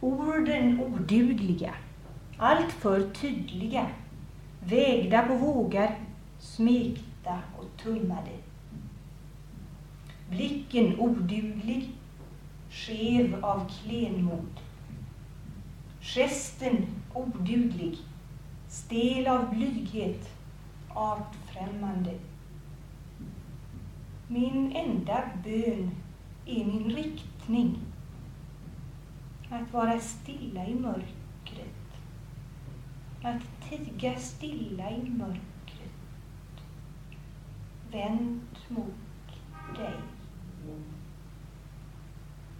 Orden odugliga, alltför tydliga, vägda på vågar, smekta och tunnade. Blicken oduglig, skev av klenmod. Gesten oduglig, stel av blyghet, artfrämmande. Min enda bön är min riktning. Att vara stilla i mörkret. Att tiga stilla i mörkret. Vänd mot.